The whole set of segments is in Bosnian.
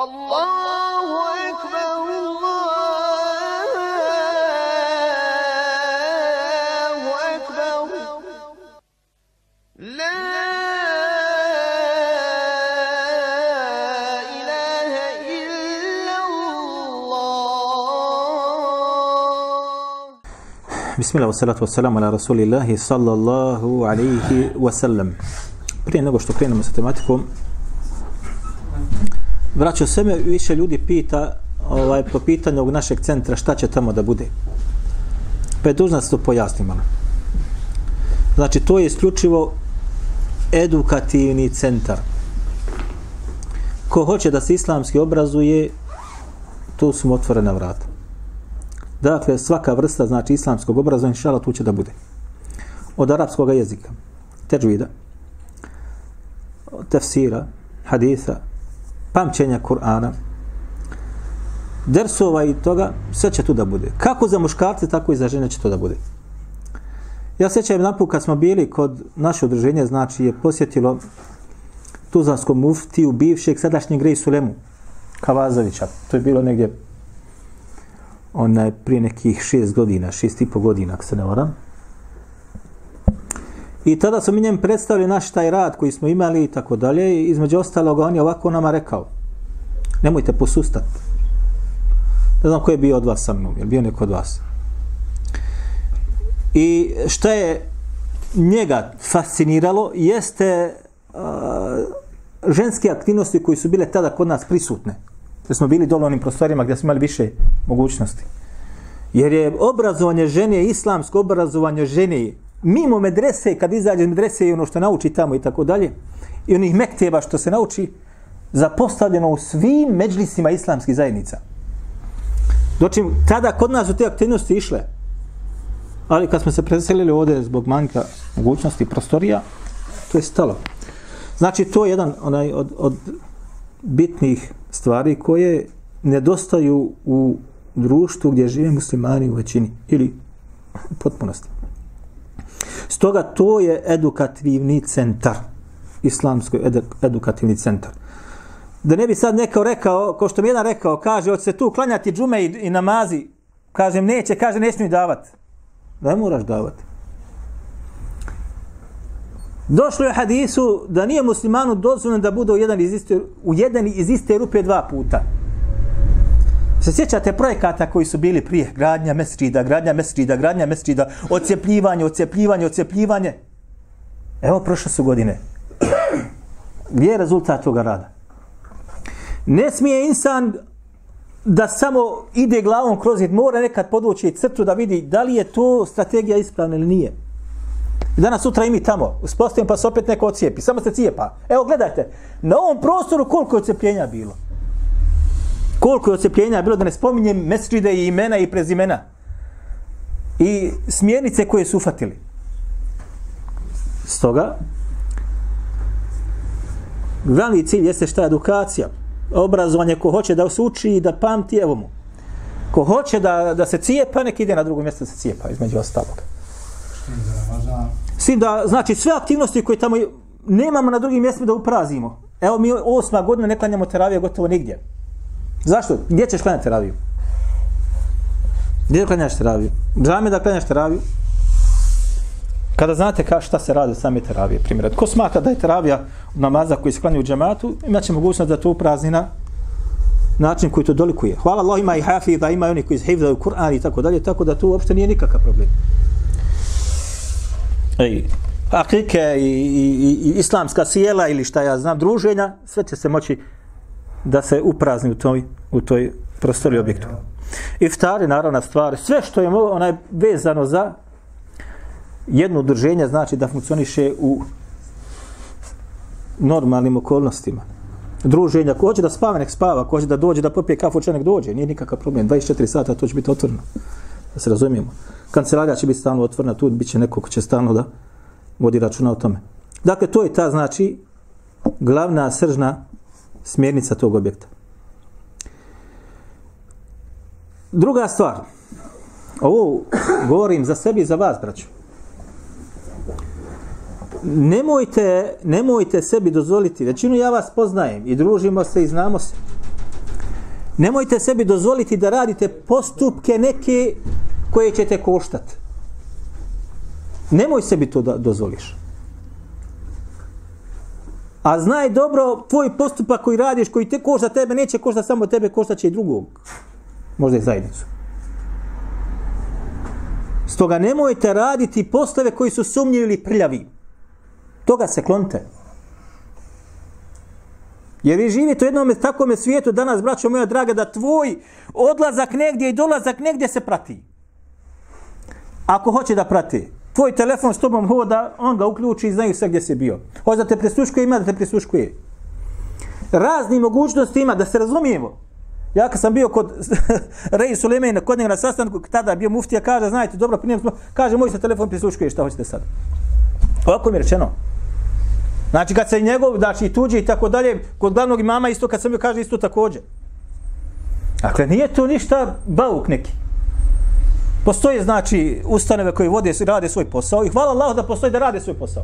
الله أكبر الله أكبر لا إله إلا الله. بسم الله والصلاة والسلام على رسول الله صلى الله عليه وسلم. Prije nego što krenemo sa tematikom, vraćao se me, više ljudi pita ovaj, po pitanju ovog našeg centra šta će tamo da bude. Pa je dužna se to pojasni malo. Znači, to je isključivo edukativni centar. Ko hoće da se islamski obrazuje, tu su mu otvorena vrata. Dakle, svaka vrsta, znači, islamskog obrazovanja, inšala, tu će da bude. Od arapskog jezika, teđvida, tefsira, haditha, pamćenja Kur'ana, dersova i toga, sve će tu da bude. Kako za muškarce, tako i za žene će to da bude. Ja sećam naput kad smo bili kod naše udruženje, znači je posjetilo Tuzlanskom muftiju bivšeg sadašnjeg Grej Sulemu Kavazovića. To je bilo negdje onaj prije nekih šest godina, šest i po godina, ako se ne varam. I tada su mi njem predstavili naš taj rad koji smo imali i tako dalje. I između ostalog, on je ovako nama rekao, nemojte posustati. Ne znam ko je bio od vas sa mnom, je bio neko od vas. I šta je njega fasciniralo, jeste uh, ženske aktivnosti koji su bile tada kod nas prisutne. Da smo bili dole u onim prostorima gdje smo imali više mogućnosti. Jer je obrazovanje žene, islamsko obrazovanje žene, mimo medrese, kad izađe iz medrese i ono što nauči tamo i tako dalje, i onih mekteba što se nauči, zapostavljeno u svim međlisima islamskih zajednica. Dočim, tada kod nas su te aktivnosti išle, ali kad smo se preselili ovdje zbog manjka mogućnosti prostorija, to je stalo. Znači, to je jedan onaj od, od bitnih stvari koje nedostaju u društvu gdje žive muslimani u većini ili u potpunosti. Stoga to je edukativni centar, islamsko edukativni centar. Da ne bi sad neko rekao, ko što mi jedan rekao, kaže, hoće se tu klanjati džume i, i namazi, kažem, neće, kaže, ne smiju davati. Da moraš davati. Došlo je hadisu da nije muslimanu dozvoljeno da bude u jedan iz iste, u jedan iz iste rupe dva puta. Se sjećate projekata koji su bili prije? Gradnja mesrida, gradnja mesrida, gradnja mesrida, ocijepljivanje, ocijepljivanje, ocijepljivanje. Evo, prošle su godine. Gdje je rezultat toga rada? Ne smije insan da samo ide glavom kroz zid, mora nekad podvući crtu da vidi da li je to strategija ispravna ili nije. I danas sutra i mi tamo, uspostavim pa se opet neko ocijepi, samo se cijepa. Evo gledajte, na ovom prostoru koliko je ocijepljenja bilo. Koliko je ocepljenja bilo, da ne spominjem mesride i imena i prezimena. I smjernice koje su ufatili. Stoga, glavni cilj jeste šta je edukacija. Obrazovanje ko hoće da se uči i da pamti, evo mu. Ko hoće da, da se cijepa, nek ide na drugo mjesto da se cijepa, između ostalog. Svim da, znači, sve aktivnosti koje tamo nemamo na drugim mjestima da uprazimo. Evo mi osma godina ne klanjamo teravije gotovo nigdje. Zašto? Gdje ćeš klanjati teraviju? Gdje klanjaš teraviju? Džame da klanjaš teraviju? Kada znate ka šta se radi same teravije, primjer. Ko smatra da je teravija namaza koji se klanja u džematu, imaće mogućnost da to uprazni na način koji to dolikuje. Hvala Allah ima i hafi da ima oni koji hifzaju Kur'an i tako dalje, tako da to uopšte nije nikakav problem. Ej, akike i, i, i, islamska sjela ili šta ja znam, druženja, sve će se moći da se uprazni u toj, u toj prostori objektu. Iftari, naravna stvar, sve što je onaj vezano za jedno udruženje, znači da funkcioniše u normalnim okolnostima. Druženja, ko hoće da spava, nek spava, ko hoće da dođe, da popije kafu, će nek dođe, nije nikakav problem. 24 sata to će biti otvoreno, da se razumijemo. Kancelarija će biti stalno otvorena, tu bit će neko ko će stalno da vodi računa o tome. Dakle, to je ta, znači, glavna sržna smjernica tog objekta. Druga stvar, ovo govorim za sebi i za vas, braću. Nemojte, nemojte sebi dozvoliti, većinu ja vas poznajem i družimo se i znamo se. Nemojte sebi dozvoliti da radite postupke neke koje ćete koštati. Nemoj sebi to da dozvoliš. A znaj dobro, tvoj postupak koji radiš, koji te košta tebe, neće košta samo tebe, košta će i drugog. Možda i zajednicu. Stoga nemojte raditi poslove koji su sumnjivi ili prljavi. Toga se klonite. Jer vi živite u jednom takvom svijetu danas, braćo moja draga, da tvoj odlazak negdje i dolazak negdje se prati. Ako hoće da prati, tvoj telefon s tobom hoda, on ga uključi i znaju sve gdje si bio. Hoće da te prisluškuje, ima da te prisluškuje. Razni mogućnosti ima, da se razumijemo. Ja kad sam bio kod Rej Sulemena, kod njega na sastanku, tada bio muftija, kaže, znajte, dobro, prije smo, kaže, moj se telefon prisluškuje, šta hoćete sad? Ovako mi je rečeno. Znači, kad se njegov, znači, i tuđi i tako dalje, kod glavnog imama isto, kad sam bio, kaže, isto također. Dakle, nije to ništa bauk neki. Postoje, znači, ustanove koje vode, rade svoj posao i hvala Allah da postoji da rade svoj posao.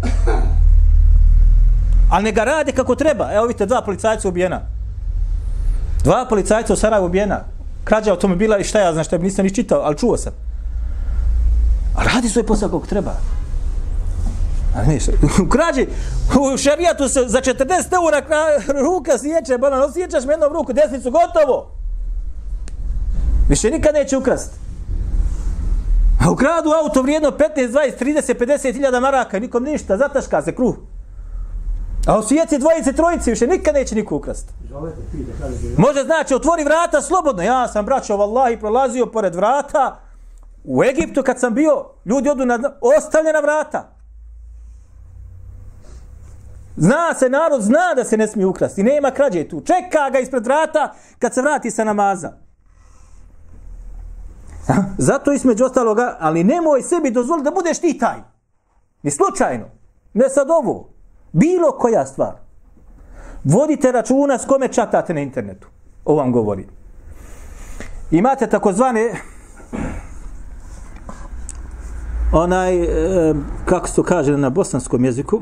Ali ne ga rade kako treba. Evo vidite, dva policajca ubijena. Dva policajca u Sarajevu ubijena. Krađa automobila i šta ja znam šta nisam ni čitao, ali čuo sam. A radi svoj posao kako treba. A ne, u krađi, u šarijatu se za 40 eura ruka sjeće, bolan, osjećaš me jednom ruku, desnicu, gotovo. Više nikad neće ukrasti. A ukradu auto vrijedno 15, 20, 30, 50 hiljada maraka, nikom ništa, zataška se kruh. A u svijetci dvojice, trojice, više nikad neće niko ukrasti. Može znači, otvori vrata slobodno. Ja sam, braćo, vallahi, prolazio pored vrata u Egiptu kad sam bio, ljudi odu na ostavljena vrata. Zna se, narod zna da se ne smije ukrasti. Nema krađe tu. Čeka ga ispred vrata kad se vrati sa namaza. Zato između ostaloga, ali nemoj sebi dozvoliti da budeš ti taj. Ni slučajno. Ne sad ovo. Bilo koja stvar. Vodite računa s kome čatate na internetu. Ovo vam govori. Imate takozvane onaj, e, kako se to kaže na bosanskom jeziku,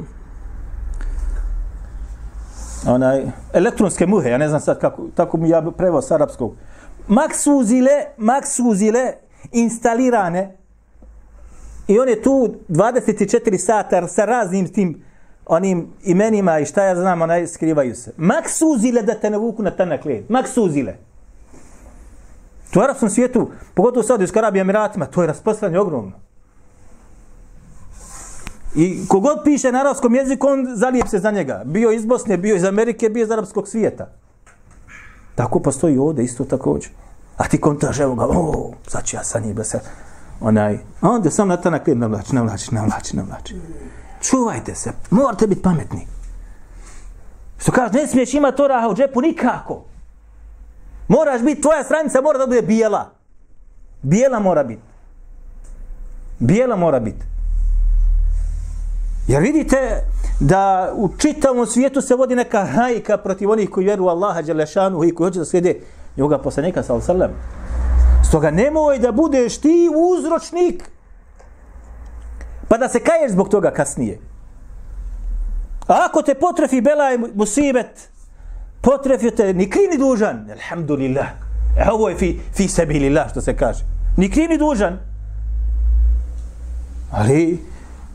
onaj, elektronske muhe, ja ne znam sad kako, tako mi ja prevao s arapskog. Maksuzile, maksuzile instalirane i on je tu 24 sata sa raznim tim onim imenima i šta ja znam, onaj skrivaju se. Maksuzile da te navuku na tanak led. Maksuzile. To u arabskom svijetu, pogotovo u Saudijskoj Arabiji Emiratima, to je raspostavljanje ogromno. I kogod piše na arabskom jeziku, on zalijep se za njega. Bio iz Bosne, bio iz Amerike, bio iz arapskog svijeta. Tako postoji ovdje isto također. A ti kontaš, evo ga, o, sad ću ja sa njim da se, onaj, a onda sam na tanak led navlači, navlači, navlači, navlači. Čuvajte se, morate biti pametni. Što kaže, ne smiješ imati oraha u džepu nikako. Moraš biti, tvoja stranica mora da bude bijela. Bijela mora biti. Bijela mora biti. Jer vidite da u čitavom svijetu se vodi neka hajka protiv onih koji vjeruju Allaha Đelešanu i koji hoće da slijede njoga poslanika sa Al-Salam. Stoga nemoj da budeš ti uzročnik pa da se kaješ zbog toga kasnije. A ako te potrefi belaj musibet, potrefio te ni kri ni dužan, alhamdulillah, e ovo je fi, fi sebi lillah, što se kaže. Ni kri ni dužan. Ali,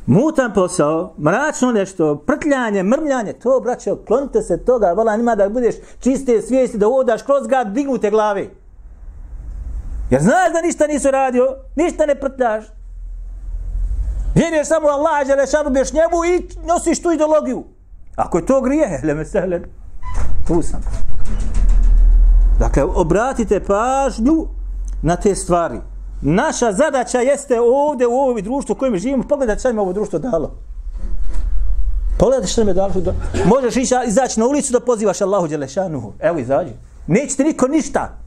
mutan posao, mračno nešto, prtljanje, mrmljanje, to, braćo, klonite se toga, vola, nima da budeš čiste svijesti, da odaš kroz grad, dignute glave. Jer znaš da ništa nisu radio, ništa ne prtljaš, Vjeruješ samo Allah, žele šanu, bješ njemu i nosiš tu ideologiju. Ako je to grije, hele me sehle, tu sam. Dakle, obratite pažnju na te stvari. Naša zadaća jeste ovdje u ovom društvu u kojem živimo. Pogledaj šta im ovo društvo dalo. Pogledaj šta im je dalo. Možeš ići, izaći na ulicu da pozivaš Allahu Đelešanuhu. Evo izađi. Neće ti niko ništa.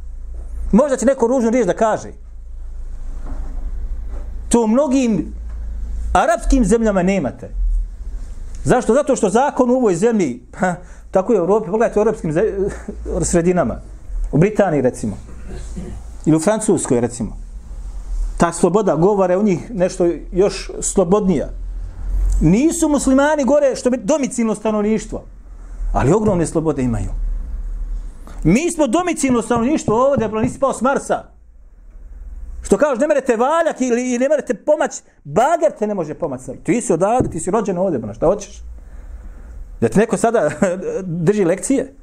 Možda će neko ružnu riječ da kaže. To mnogim arapskim zemljama nemate. Zašto? Zato što zakon u ovoj zemlji, ha, tako je u Europi, pogledajte u arapskim sredinama, u Britaniji recimo, ili u Francuskoj recimo, ta sloboda govore u njih nešto još slobodnija. Nisu muslimani gore što bi domicilno stanovništvo, ali ogromne slobode imaju. Mi smo domicilno stanovništvo ovdje, bro, nisi pao s Marsa. Što kažeš, ne merete valjak ili, ili ne merete pomać, bager te ne može pomać. Ti si odavde, ti si rođen ovdje, bro, šta hoćeš? Da ti neko sada drži lekcije?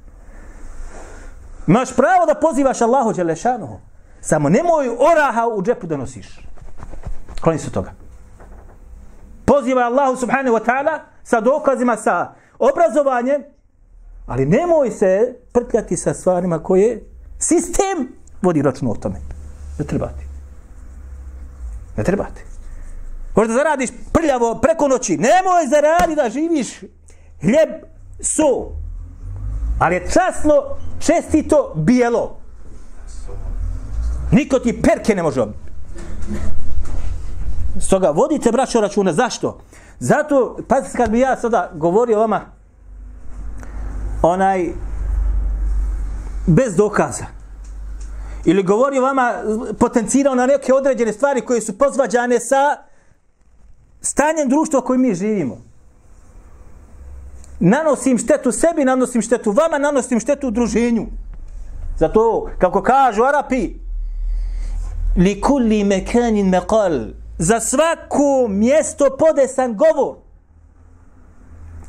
Imaš pravo da pozivaš Allahu Đelešanuhu. Samo nemoj oraha u džepu da nosiš. Kloni se toga. Pozivaj Allahu subhanahu wa ta'ala sa dokazima, sa obrazovanjem, ali nemoj se prtljati sa stvarima koje sistem vodi račun o tome. Ne treba ti. Ne treba ti. Možda zaradiš prljavo preko noći. Nemoj zaradi da živiš hljeb, so. Ali je časno, čestito, bijelo. Niko ti perke ne može obiti. Stoga vodite braćo računa. Zašto? Zato, pazite kad bi ja sada govorio vama onaj bez dokaza ili govorio vama potencirao na neke određene stvari koje su pozvađane sa stanjem društva kojim mi živimo. Nanosim štetu sebi, nanosim štetu vama, nanosim štetu u druženju. Zato, kako kažu Arapi, li kulli mekanin meqal, za svako mjesto podesan govor.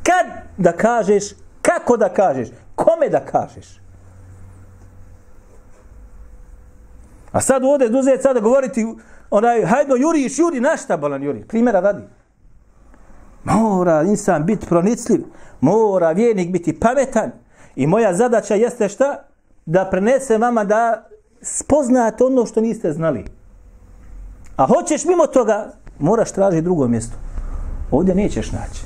Kad da kažeš, kako da kažeš, kome da kažeš. A sad ovdje duzet sada govoriti, onaj, hajdno, juriš, juri, našta bolan juri? Primjera radi. Mora insan biti pronicljiv, mora vjernik biti pametan i moja zadaća jeste šta? Da prenesem vama da spoznate ono što niste znali. A hoćeš mimo toga, moraš tražiti drugo mjesto. Ovdje nećeš naći.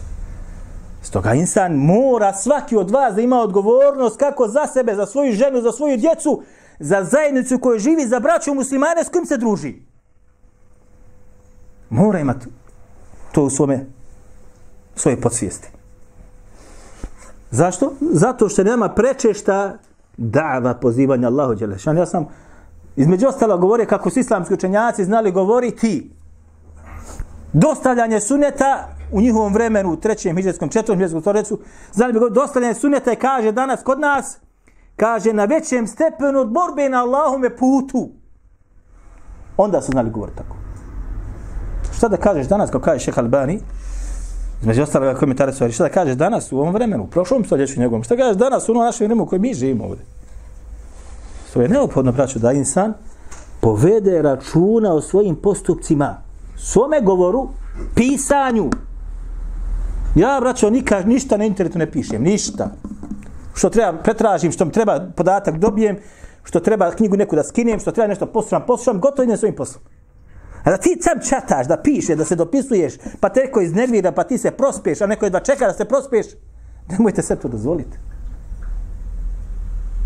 Stoga insan mora svaki od vas da ima odgovornost kako za sebe, za svoju ženu, za svoju djecu, za zajednicu koju živi, za braću muslimane s kojim se druži. Mora imati to u svome, svoje podsvijesti. Zašto? Zato što nema prečešta dava pozivanja Allahu Đelešanu. Ja sam između ostalo govorio kako su islamski učenjaci znali govoriti dostavljanje suneta u njihovom vremenu, u trećem hiđarskom, četvrtom hiđarskom stoljeću, znali bi govoriti dostavljanje suneta i kaže danas kod nas, kaže na većem stepenu od borbe na Allahume putu. Onda su znali govoriti tako. Šta da kažeš danas, kao kaže šeha Albani, između ostalog komentare su, šta da kažeš danas u ovom vremenu, u prošlom stoljeću njegovom, šta kažeš danas u onom našem vremenu u kojem mi živimo ovdje. To je neophodno, braću, da insan povede računa o svojim postupcima, svome govoru, pisanju. Ja, braćo, nikad ništa na internetu ne pišem, ništa. Što treba, pretražim, što mi treba podatak dobijem, što treba knjigu neku da skinem, što treba nešto poslušam, poslušam, gotovo idem svojim poslom. A da ti sam čataš, da piše, da se dopisuješ, pa te neko iznervira, pa ti se prospeš, a neko jedva čeka da se prospeš, nemojte sebi to dozvoliti.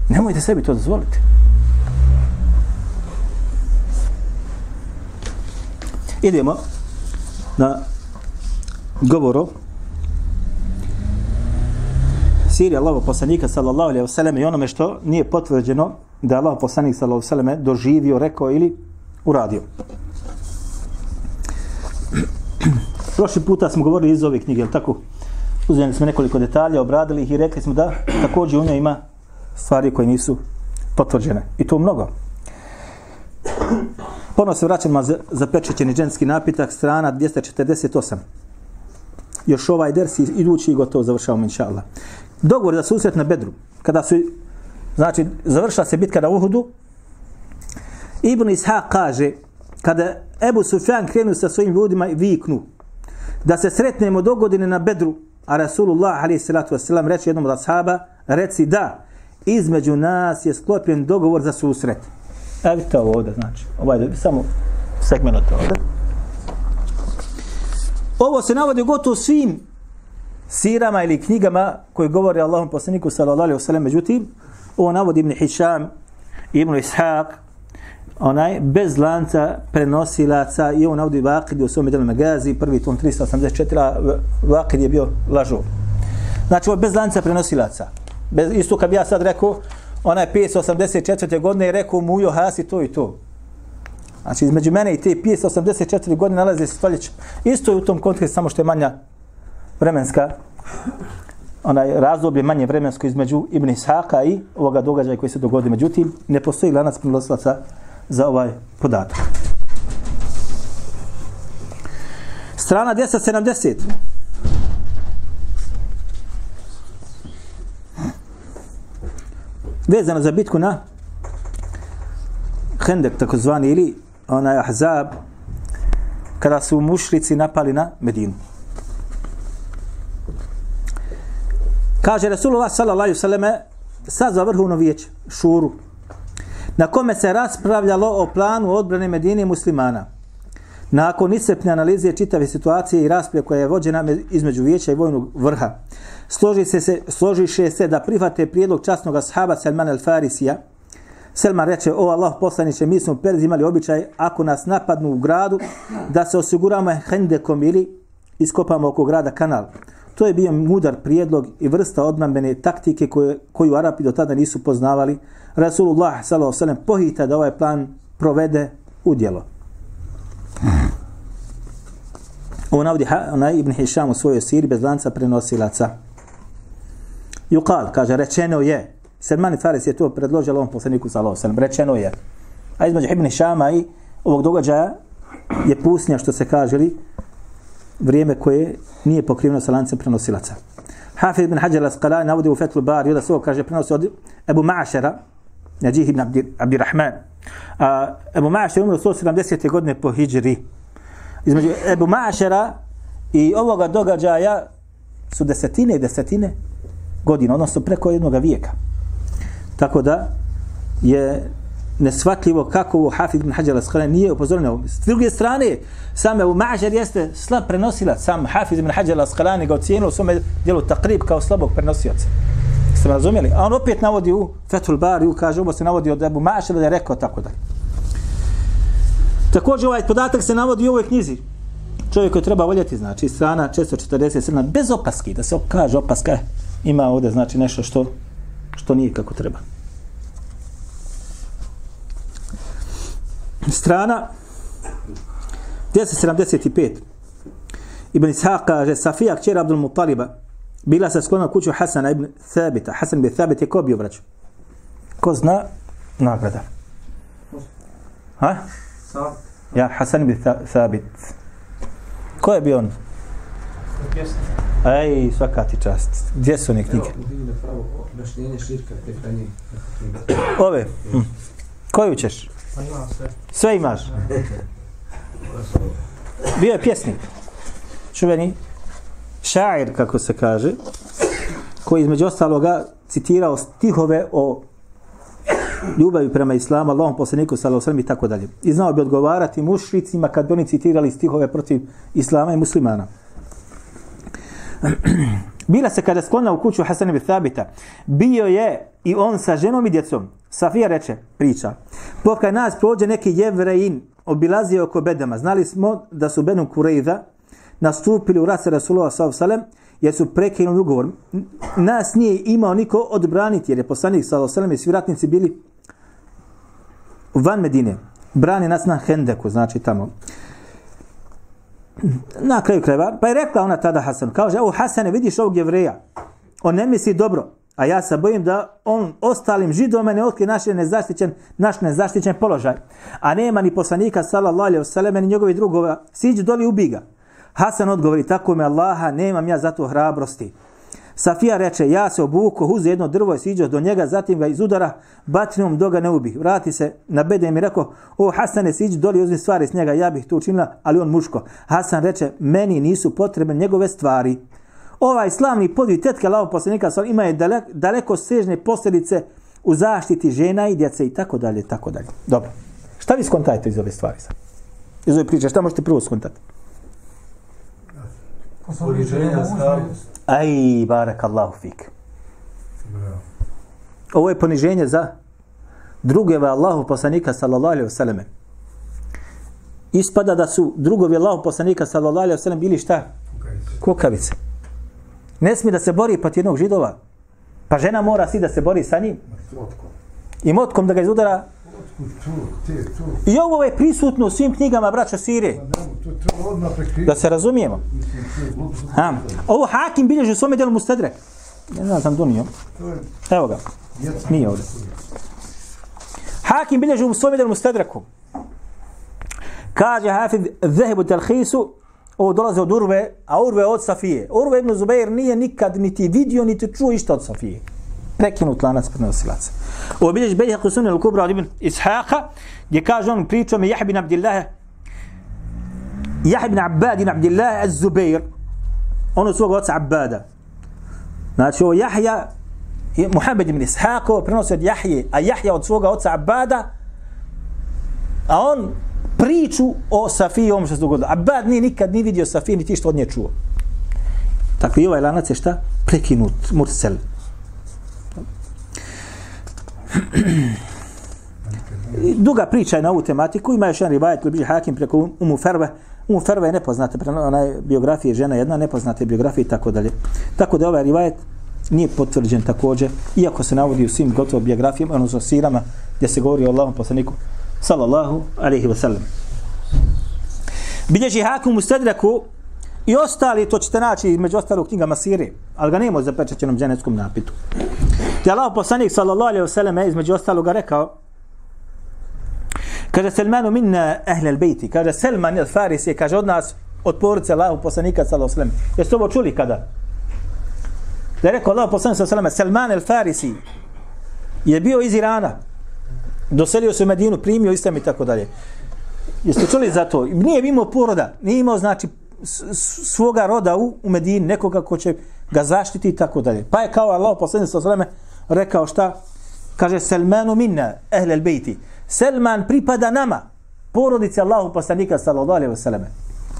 Nemojte sebi to dozvoliti. Idemo na govoru siri Allahog poslanika sallallahu alejhi ve sellem i onome što nije potvrđeno da je Allahog poslanik sallallahu alejhi ve selleme doživio, rekao ili uradio. Prošli puta smo govorili iz ove knjige, je tako? Uzeli smo nekoliko detalja, obradili ih i rekli smo da također u njoj ima stvari koje nisu potvrđene. I to mnogo. Ponovno se vraćamo za, za pečećeni dženski napitak, strana 248. Još ovaj ders idući i gotovo završavamo, inša Allah. Dogovor za susret na Bedru, kada su, znači, završila se bitka na Uhudu, Ibn Ishaq kaže, kada Ebu Sufjan krenu sa svojim ljudima i viknu, da se sretnemo do godine na Bedru, a Rasulullah, alaihi salatu wasalam, reče jednom od ashaba, reci da, između nas je sklopljen dogovor za susret. Evo vidite ovo ovdje, znači. Ovaj samo segment ovdje. Ovo se navodi gotovo svim sirama ili knjigama koje govore Allahom poslaniku sallallahu alaihi wasallam. Međutim, ovo navodi Ibn Hisham, Ibn Ishaq, onaj bez lanca prenosilaca i on navodi Vakid u svom delu magazi, prvi tom 384, Vakid je bio lažov. Znači, ovo bez lanca prenosilaca. Bez, isto kad bi ja sad rekao, ona je 584. godine je rekao mu Ujo Hasi to i to. Znači, između mene i te 584. godine nalazi se stoljeća. Isto je u tom kontekstu, samo što je manja vremenska onaj razdoblje manje vremensko između Ibn Ishaka i ovoga događaja koji se dogodi. Međutim, ne postoji lanac prenosilaca za ovaj podatak. Strana 270. Vezano za bitku na Hendek, takozvani, ili onaj Ahzab, kada su mušlici napali na Medinu. Kaže Rasulullah sallallahu alaihi selleme sazva vrhovno vijeće, šuru, na kome se raspravljalo o planu odbrane Medine muslimana. Nakon iscepne analize čitave situacije i rasprave koja je vođena između vijeća i vojnog vrha, složi se, se, složiše se da prihvate prijedlog časnog ashaba Salman al-Farisija. Selman reče, o Allah poslaniće, mi smo perzi imali običaj, ako nas napadnu u gradu, da se osiguramo hendekom ili iskopamo oko grada kanal. To je bio mudar prijedlog i vrsta odnambene taktike koje, koju Arapi do tada nisu poznavali. Rasulullah s.a.v. pohita da ovaj plan provede u djelo. On navodi onaj Ibn Hisham u svojoj siri bez lanca prenosilaca. Jukal, kaže, rečeno je. Selman Faris je to predložio ovom poslaniku s.a.v. Rečeno je. A između Ibn Hishama i ovog događaja je pusnja što se kaže li vrijeme koje nije pokriveno sa lancem prenosilaca. Hafiz ibn Hajar al-Asqalani navodi u Fethul Bari da se ovo kaže prenosi od Ebu Ma'ašara, Najih ibn Abdirrahman. A, Ebu Ma'ašar umro 170. godine po Hidžri. Između Ebu Ma'ašara i ovoga događaja su desetine i desetine godina, odnosno preko jednog vijeka. Tako da je nesvatljivo kako u Hafid ibn Hajar al nije upozoreno. S druge strane, sam u Ma'žar jeste slab prenosilac. Sam Hafid ibn Hajar al ga ocijenio u svome dijelu takrib kao slabog prenosioca. Ste razumjeli? A on opet navodi u Fethul Bari, u kaže, ovo se navodi od Ebu Ma'žar da je rekao tako dalje. Također ovaj podatak se navodi u ovoj knjizi. Čovjek koji treba voljeti, znači, strana 447, bez opaski, da se kaže opaska, eh, ima ovdje, znači, nešto što, što nije kako treba. Strana 1075 Ibn Ishaq kaže Safija kćer Abdul Mutaliba bila se sklona kuću Hasana ibn Thabita Hasan ibn Thabit je ko bio vraću ko zna nagrada ha? ja Hasan ibn Thabit ko je bio on Ej, svaka ti čast. Gdje su one knjige? Ove. Hm. Koju ćeš? Pa sve imaš. Bio je pjesnik. Čuveni šair, kako se kaže, koji između ostaloga citirao stihove o ljubavi prema islamu, Allahom poslaniku, sallahu i tako dalje. I znao bi odgovarati mušricima kad bi oni citirali stihove protiv islama i muslimana. Bila se kada sklona u kuću Hasan ibn Thabita, bio je i on sa ženom i djecom. Safija reče, priča, pokaj nas prođe neki jevrejin, obilazio oko bedama. Znali smo da su Benu Kureyza nastupili u rase Rasulova s.a.v. jer su prekinuli ugovor. Nas nije imao niko odbraniti jer je poslanik s.a.v. i svi ratnici bili van Medine. Brani nas na Hendeku, znači tamo na kraju krajeva, pa je rekla ona tada Hasan, kaže, evo Hasane, vidiš ovog jevreja, on ne misli dobro, a ja se bojim da on ostalim židovima ne otkrije naš nezaštićen, naš nezaštićen položaj. A nema ni poslanika, sallallahu alaihi wasallam, ni njegovi drugova, Siđi doli ubi ga. Hasan odgovori, tako me Allaha, nemam ja zato hrabrosti. Safija reče, ja se obuko, uze jedno drvo i siđo do njega, zatim ga iz udara, batinom do ga ne ubi. Vrati se na bedem i mi rekao, o Hasane, siđi doli uzmi stvari s njega, ja bih to učinila, ali on muško. Hasan reče, meni nisu potrebne njegove stvari. Ovaj slavni podvig tetke lao poslanika ima je daleko, daleko sežne posljedice u zaštiti žena i djece i tako dalje, tako dalje. Dobro. Šta vi skontajete iz ove stvari sad? Iz ove priče, šta možete prvo skontati? Poniženja stavnosti. Aj, barak Allahu fik. Ovo je poniženje za drugove Allahu poslanika sallallahu alaihi wasallam. Ispada da su drugovi Allahu poslanika sallallahu alaihi wasallam bili šta? Kukavice. Ne smije da se bori pati jednog židova. Pa žena mora si da se bori sa njim. I motkom da ga izudara. I ovo je prisutno u svim knjigama braća Sirije. Da se razumijemo. Ha. Ovo Hakim bilježi u svome delu Mustadrek. Ne znam, sam donio. Evo ga. Nije ovdje. Hakim bilježi u svom jednom stedraku. Kaže Hafid Zehebu Telhisu, ovo dolaze od Urve, a Urve od Safije. Urve ibn Zubair nije nikad niti vidio, niti čuo išta od Safije. Prekinut lanac prenosilaca. Ovo bilježi Bejha Kusunin al-Kubra od ibn Ishaqa, gdje kaže on pričao mi Jahbin Abdillah, Jahbin Abbad ibn Abdillah az-Zubair, on od svog oca Abbada. Znači ovo Jahja, Muhammed ibn Ishaq, prenosi od Jahje, a Jahja od svoga oca Abbada, a on priču o Safiji, ovom što se dogodilo. Abad nije nikad ni vidio Safiji, niti što od nje čuo. Tako i ovaj lanac je šta? Prekinut, mursel. Duga priča je na ovu tematiku, ima još jedan rivajet koji biže hakim preko um- Umu Ferve. Umu Ferve je nepoznate, ona onaj biografije žena jedna, nepoznate biografije i tako dalje. Tako da ovaj rivajet nije potvrđen također, iako se navodi u svim gotovo biografijama, odnosno sirama, gdje se govori o Allahom poslaniku, sallallahu alaihi wa sallam. Bilježi hakum u stedraku i ostali, to ćete naći među ostalog knjigama Sire, ali ga nema u zapečećenom dženeckom napitu. Te Allah poslanik sallallahu alaihi wa sallam je između ostaloga rekao Kaže Selmanu minna ehlel bejti. Kaže Selman il Farisi, kaže od nas, od porodice Allahu poslanika sallallahu alaihi wa sallam. Jeste ovo čuli kada? Da je rekao Allah poslanik sallallahu alaihi wa sallam, Selman il Farisi je bio iz Irana. Doselio se u Medinu, primio islam i tako dalje. Jeste čuli za to? Nije imao poroda, nije imao znači svoga roda u, u Medini, nekoga ko će ga zaštiti i tako dalje. Pa je kao Allah posljednje sa sveme rekao šta? Kaže Selmanu minna ehle al-bejti. Selman pripada nama, porodici Allahu poslanika sallallahu alejhi ve.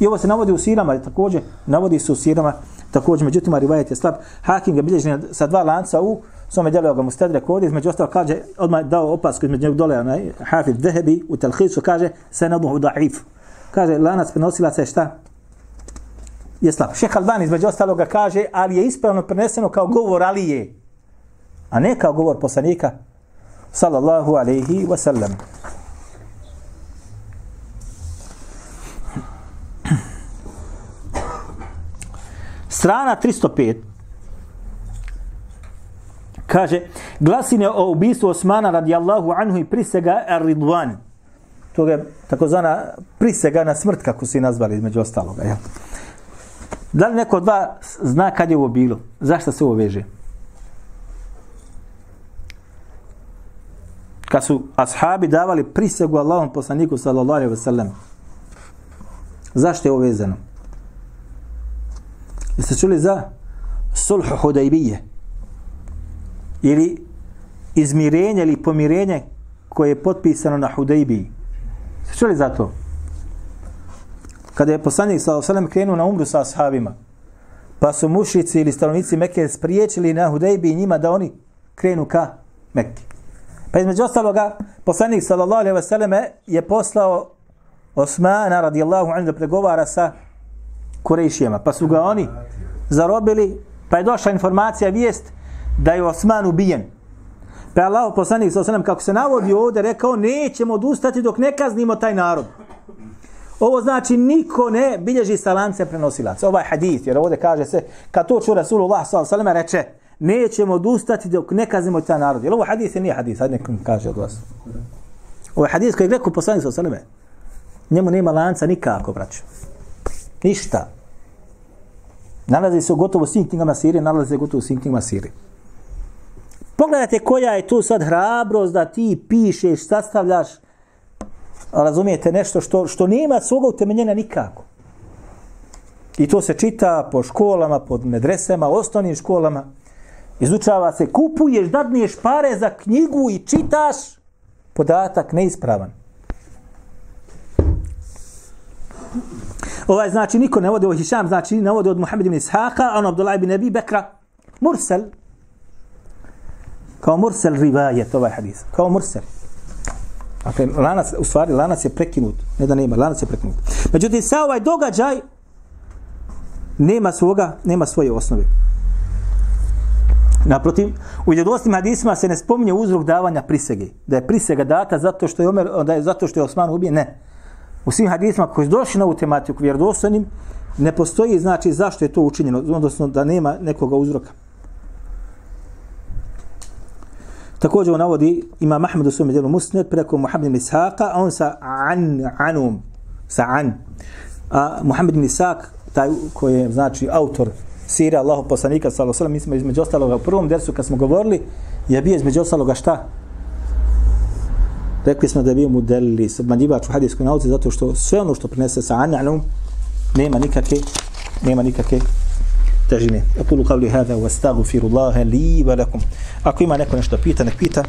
I ovo se navodi u sirama, također navodi se u sirama, također međutim rivajet je slab. Hakim ga bilježi sa dva lanca u svome djelu ga mustadrek ovdje, između ostalo kaže, odmah dao opasku između njeg dole, onaj, Hafid Dehebi u Telhisu kaže, se naduhu da'if. Kaže, lanac prenosilaca je šta? Je slab. Šeh Albani između ostaloga kaže, ali je ispravno preneseno kao govor Alije, a ne kao govor poslanika, sallallahu alaihi wa sallam. Strana 305 kaže glasine o ubistvu Osmana radijallahu anhu i prisega Ar-Ridwan. To je takozvana prisega na smrt, kako su nazvali između ostaloga. Jel? Da li neko od vas zna kad je ovo bilo? Zašto se ovo veže? kad su ashabi davali prisegu Allahom poslaniku sallallahu alaihi wa sallam. Zašto je ovo vezano? Jeste čuli za sulhu hudajbije? Ili izmirenje ili pomirenje koje je potpisano na Hudejbiji. Sve čuli za to? Kada je poslanik sallallahu alaihi krenuo na umru sa ashabima, pa su mušici ili stanovnici Mekke spriječili na Hudejbiji njima da oni krenu ka Mekke. Pa između ostaloga, poslanik sallallahu alaihi wasallam je poslao Osmana radijallahu anhu da pregovara sa Kurejšijama. Pa su ga oni zarobili, pa je došla informacija, vijest da je Osman ubijen. Pa je Allah poslanik sa osanem, kako se navodi ovdje, rekao nećemo odustati dok ne kaznimo taj narod. Ovo znači niko ne bilježi sa lance prenosilaca. Ovaj hadith, jer ovdje kaže se, kad to ču Rasulullah sallallahu alaihi reče, nećemo odustati dok ne kaznimo taj narod. Jer ovo hadis je nije hadis, sad nekom kaže od vas. Ovo je hadis koji je rekao poslanik sa osaleme. Njemu nema lanca nikako, braću. Ništa. Nalazi se u gotovo svim knjigama Sirije, nalazi se gotovo u svim knjigama Sirije. Pogledajte koja je tu sad hrabrost da ti pišeš, sastavljaš, razumijete, nešto što, što nema svoga utemeljenja nikako. I to se čita po školama, pod medresama, osnovnim školama izučava se, kupuješ, dadniješ pare za knjigu i čitaš, podatak neispravan. Ovaj znači niko ne vodi o Hišam, znači ne vodi od Muhammed ibn Ishaqa, on Abdullah ibn Abi Bekra, Mursel. Kao Mursel rivajet ovaj hadis. Kao Mursel. Dakle, lanac, u stvari, lanac je prekinut. Ne da nema, lanac je prekinut. Međutim, sa ovaj događaj nema svoga, nema svoje osnove. Naprotiv, u vjerodostojnim hadisima se ne spominje uzrok davanja prisege. Da je prisega data zato što je Omer, da je zato što je Osman ubijen, ne. U svim hadisima koji su došli na ovu tematiku vjerodostojnim, ne postoji znači zašto je to učinjeno, odnosno da nema nekoga uzroka. Također on navodi ima Mahmed u svom djelu Musned preko Muhammed ibn Ishaqa, a on sa an, anum, sa an. A Muhammed ibn Ishaq, taj koji je znači autor sire Allahu poslanika sallallahu alejhi ve sellem, mi smo između ostaloga u prvom dersu kad smo govorili, je bio između ostaloga šta? Rekli smo da je bio mudeli, manjivač u hadijskoj nauci, zato što sve ono što prinese sa anum nema nikakve, nema nikakve težine. Ja kulu kavli hada, wa stagu firu Laha li wa lakum. Ako ima neko nešto pita, nek pita.